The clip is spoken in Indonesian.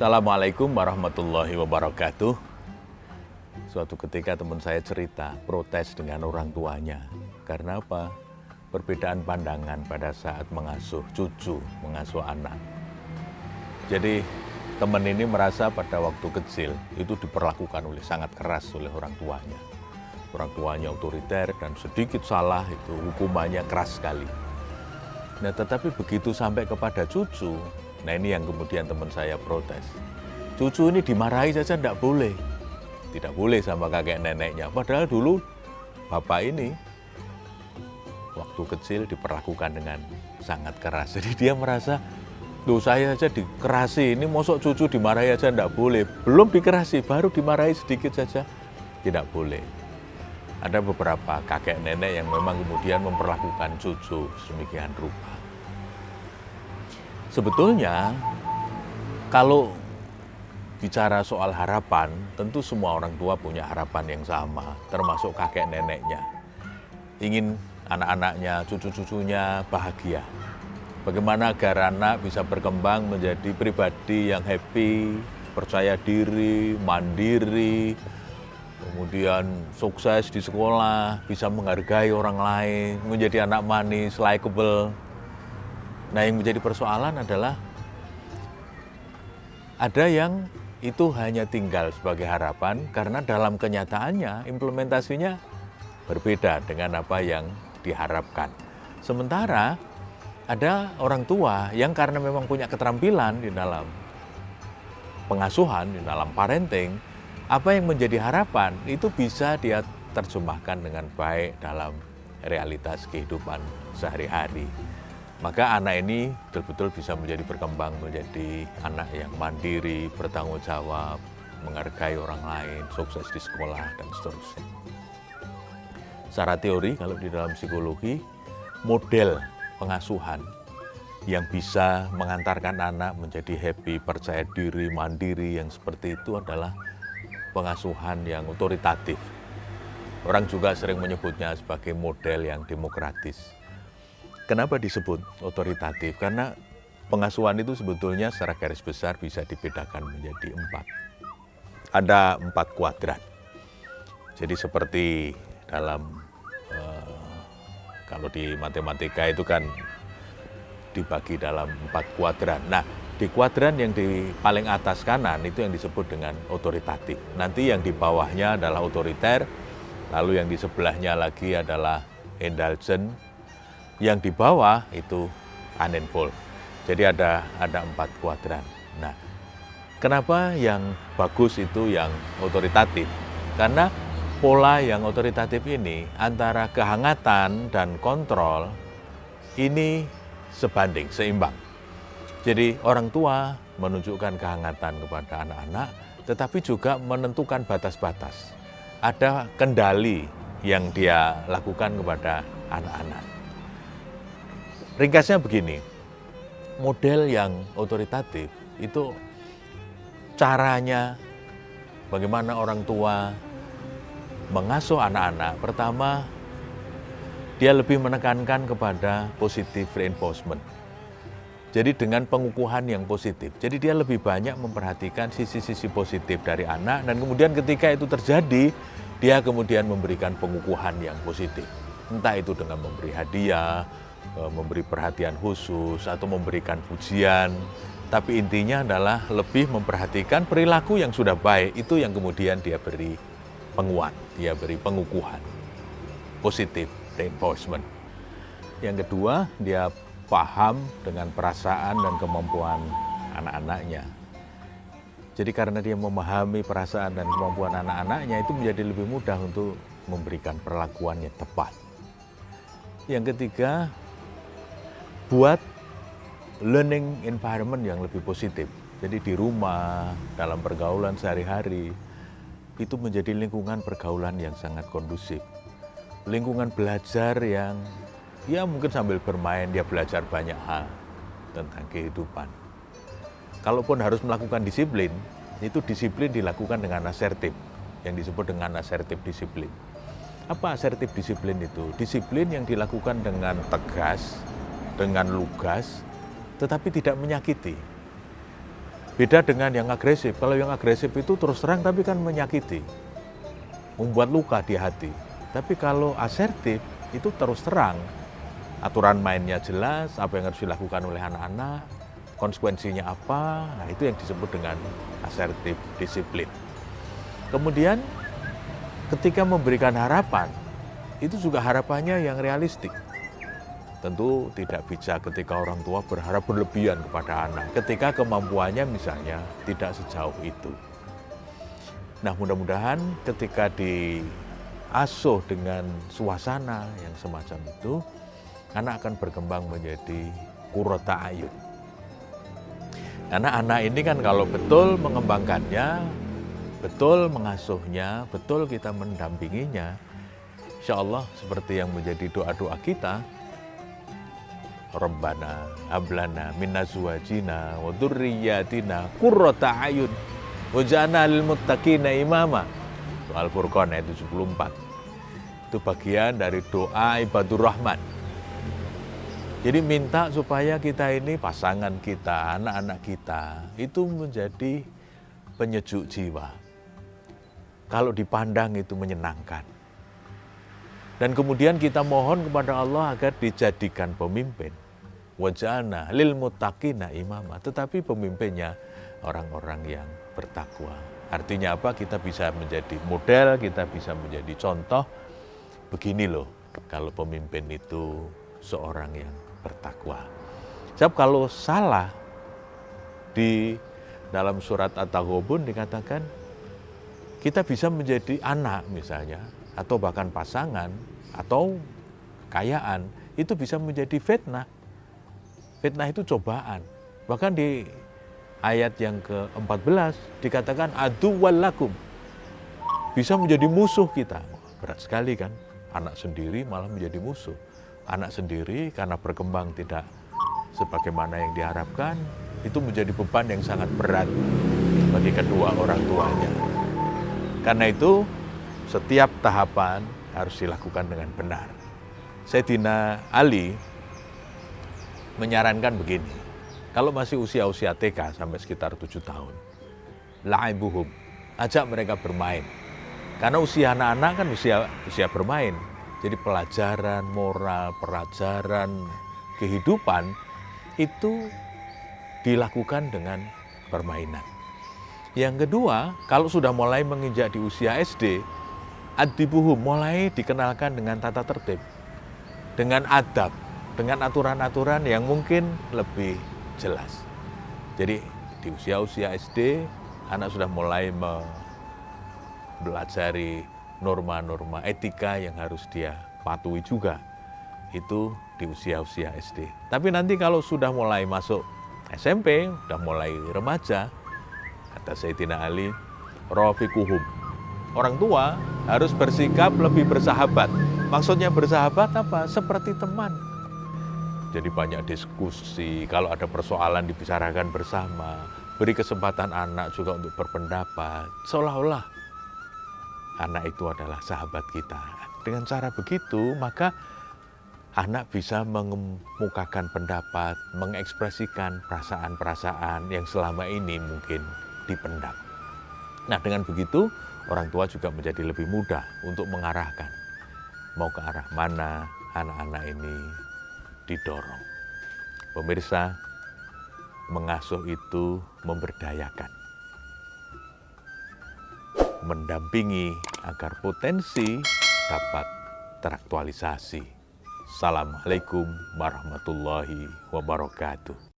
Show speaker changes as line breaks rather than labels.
Assalamualaikum warahmatullahi wabarakatuh. Suatu ketika teman saya cerita protes dengan orang tuanya. Karena apa? Perbedaan pandangan pada saat mengasuh cucu, mengasuh anak. Jadi teman ini merasa pada waktu kecil itu diperlakukan oleh sangat keras oleh orang tuanya. Orang tuanya otoriter dan sedikit salah itu hukumannya keras sekali. Nah tetapi begitu sampai kepada cucu, nah ini yang kemudian teman saya protes. Cucu ini dimarahi saja tidak boleh. Tidak boleh sama kakek neneknya. Padahal dulu bapak ini waktu kecil diperlakukan dengan sangat keras. Jadi dia merasa, tuh saya saja dikerasi, ini mosok cucu dimarahi aja tidak boleh. Belum dikerasi, baru dimarahi sedikit saja, tidak boleh. Ada beberapa kakek nenek yang memang kemudian memperlakukan cucu sedemikian rupa. Sebetulnya, kalau bicara soal harapan, tentu semua orang tua punya harapan yang sama, termasuk kakek neneknya. Ingin anak-anaknya, cucu-cucunya bahagia. Bagaimana agar anak bisa berkembang menjadi pribadi yang happy, percaya diri, mandiri, kemudian sukses di sekolah, bisa menghargai orang lain, menjadi anak manis, likable. Nah, yang menjadi persoalan adalah ada yang itu hanya tinggal sebagai harapan karena dalam kenyataannya implementasinya berbeda dengan apa yang diharapkan. Sementara ada orang tua yang karena memang punya keterampilan di dalam pengasuhan, di dalam parenting, apa yang menjadi harapan itu bisa dia terjemahkan dengan baik dalam realitas kehidupan sehari-hari. Maka anak ini betul-betul bisa menjadi berkembang menjadi anak yang mandiri, bertanggung jawab, menghargai orang lain, sukses di sekolah, dan seterusnya. Secara teori, kalau di dalam psikologi, model pengasuhan yang bisa mengantarkan anak menjadi happy, percaya diri, mandiri, yang seperti itu adalah pengasuhan yang otoritatif. Orang juga sering menyebutnya sebagai model yang demokratis. Kenapa disebut otoritatif? Karena pengasuhan itu sebetulnya secara garis besar bisa dibedakan menjadi empat. Ada empat kuadran. Jadi seperti dalam uh, kalau di matematika itu kan dibagi dalam empat kuadran. Nah, di kuadran yang di paling atas kanan itu yang disebut dengan otoritatif. Nanti yang di bawahnya adalah otoriter, lalu yang di sebelahnya lagi adalah indulgent, yang di bawah itu uninvolved. Jadi ada ada empat kuadran. Nah, kenapa yang bagus itu yang otoritatif? Karena pola yang otoritatif ini antara kehangatan dan kontrol ini sebanding, seimbang. Jadi orang tua menunjukkan kehangatan kepada anak-anak, tetapi juga menentukan batas-batas. Ada kendali yang dia lakukan kepada anak-anak. Ringkasnya begini, model yang otoritatif itu caranya bagaimana orang tua mengasuh anak-anak. Pertama, dia lebih menekankan kepada positive reinforcement jadi dengan pengukuhan yang positif. Jadi dia lebih banyak memperhatikan sisi-sisi positif dari anak dan kemudian ketika itu terjadi, dia kemudian memberikan pengukuhan yang positif. Entah itu dengan memberi hadiah, memberi perhatian khusus atau memberikan pujian. Tapi intinya adalah lebih memperhatikan perilaku yang sudah baik itu yang kemudian dia beri penguat, dia beri pengukuhan. Positif reinforcement. Yang kedua, dia paham dengan perasaan dan kemampuan anak-anaknya. Jadi karena dia memahami perasaan dan kemampuan anak-anaknya itu menjadi lebih mudah untuk memberikan perlakuan yang tepat. Yang ketiga, buat learning environment yang lebih positif. Jadi di rumah, dalam pergaulan sehari-hari, itu menjadi lingkungan pergaulan yang sangat kondusif. Lingkungan belajar yang ya mungkin sambil bermain dia belajar banyak hal tentang kehidupan. Kalaupun harus melakukan disiplin, itu disiplin dilakukan dengan asertif, yang disebut dengan asertif disiplin. Apa asertif disiplin itu? Disiplin yang dilakukan dengan tegas, dengan lugas, tetapi tidak menyakiti. Beda dengan yang agresif. Kalau yang agresif itu terus terang tapi kan menyakiti. Membuat luka di hati. Tapi kalau asertif itu terus terang. Aturan mainnya jelas, apa yang harus dilakukan oleh anak-anak, konsekuensinya apa, nah itu yang disebut dengan asertif disiplin. Kemudian ketika memberikan harapan, itu juga harapannya yang realistik. Tentu tidak bisa ketika orang tua berharap berlebihan kepada anak, ketika kemampuannya misalnya tidak sejauh itu. Nah mudah-mudahan ketika diasuh dengan suasana yang semacam itu, anak akan berkembang menjadi kurota ayun. Karena anak ini kan kalau betul mengembangkannya, betul mengasuhnya, betul kita mendampinginya, insya Allah seperti yang menjadi doa-doa kita, Rabbana hablana min azwajina wa dzurriyyatina qurrata ayun waj'alna lil muttaqina imama. Al-Furqan ayat 74. Itu bagian dari doa ibadur rahman. Jadi minta supaya kita ini pasangan kita, anak-anak kita itu menjadi penyejuk jiwa. Kalau dipandang itu menyenangkan. Dan kemudian kita mohon kepada Allah agar dijadikan pemimpin. Wajana lil mutakina imama. Tetapi pemimpinnya orang-orang yang bertakwa. Artinya apa? Kita bisa menjadi model, kita bisa menjadi contoh. Begini loh, kalau pemimpin itu seorang yang bertakwa. Sebab kalau salah di dalam surat At-Taghabun dikatakan kita bisa menjadi anak misalnya atau bahkan pasangan atau kekayaan itu bisa menjadi fitnah. Fitnah itu cobaan. Bahkan di ayat yang ke-14 dikatakan adu walakum. Bisa menjadi musuh kita. Berat sekali kan? Anak sendiri malah menjadi musuh. Anak sendiri karena berkembang tidak sebagaimana yang diharapkan, itu menjadi beban yang sangat berat bagi kedua orang tuanya. Karena itu setiap tahapan harus dilakukan dengan benar. Sayyidina Ali menyarankan begini, kalau masih usia-usia TK sampai sekitar tujuh tahun, la'ibuhum, ajak mereka bermain. Karena usia anak-anak kan usia usia bermain. Jadi pelajaran moral, pelajaran kehidupan itu dilakukan dengan permainan. Yang kedua, kalau sudah mulai menginjak di usia SD, adibuhum mulai dikenalkan dengan tata tertib, dengan adab, dengan aturan-aturan yang mungkin lebih jelas. Jadi di usia-usia SD, anak sudah mulai mempelajari norma-norma etika yang harus dia patuhi juga. Itu di usia-usia SD. Tapi nanti kalau sudah mulai masuk SMP, sudah mulai remaja, kata Sayyidina Ali, Rafiquhum, orang tua harus bersikap lebih bersahabat. Maksudnya bersahabat apa? Seperti teman. Jadi banyak diskusi, kalau ada persoalan dibicarakan bersama, beri kesempatan anak juga untuk berpendapat. Seolah-olah anak itu adalah sahabat kita. Dengan cara begitu, maka anak bisa mengemukakan pendapat, mengekspresikan perasaan-perasaan yang selama ini mungkin dipendam. Nah, dengan begitu orang tua juga menjadi lebih mudah untuk mengarahkan mau ke arah mana anak-anak ini didorong. Pemirsa, mengasuh itu memberdayakan. Mendampingi agar potensi dapat teraktualisasi. Assalamualaikum warahmatullahi wabarakatuh.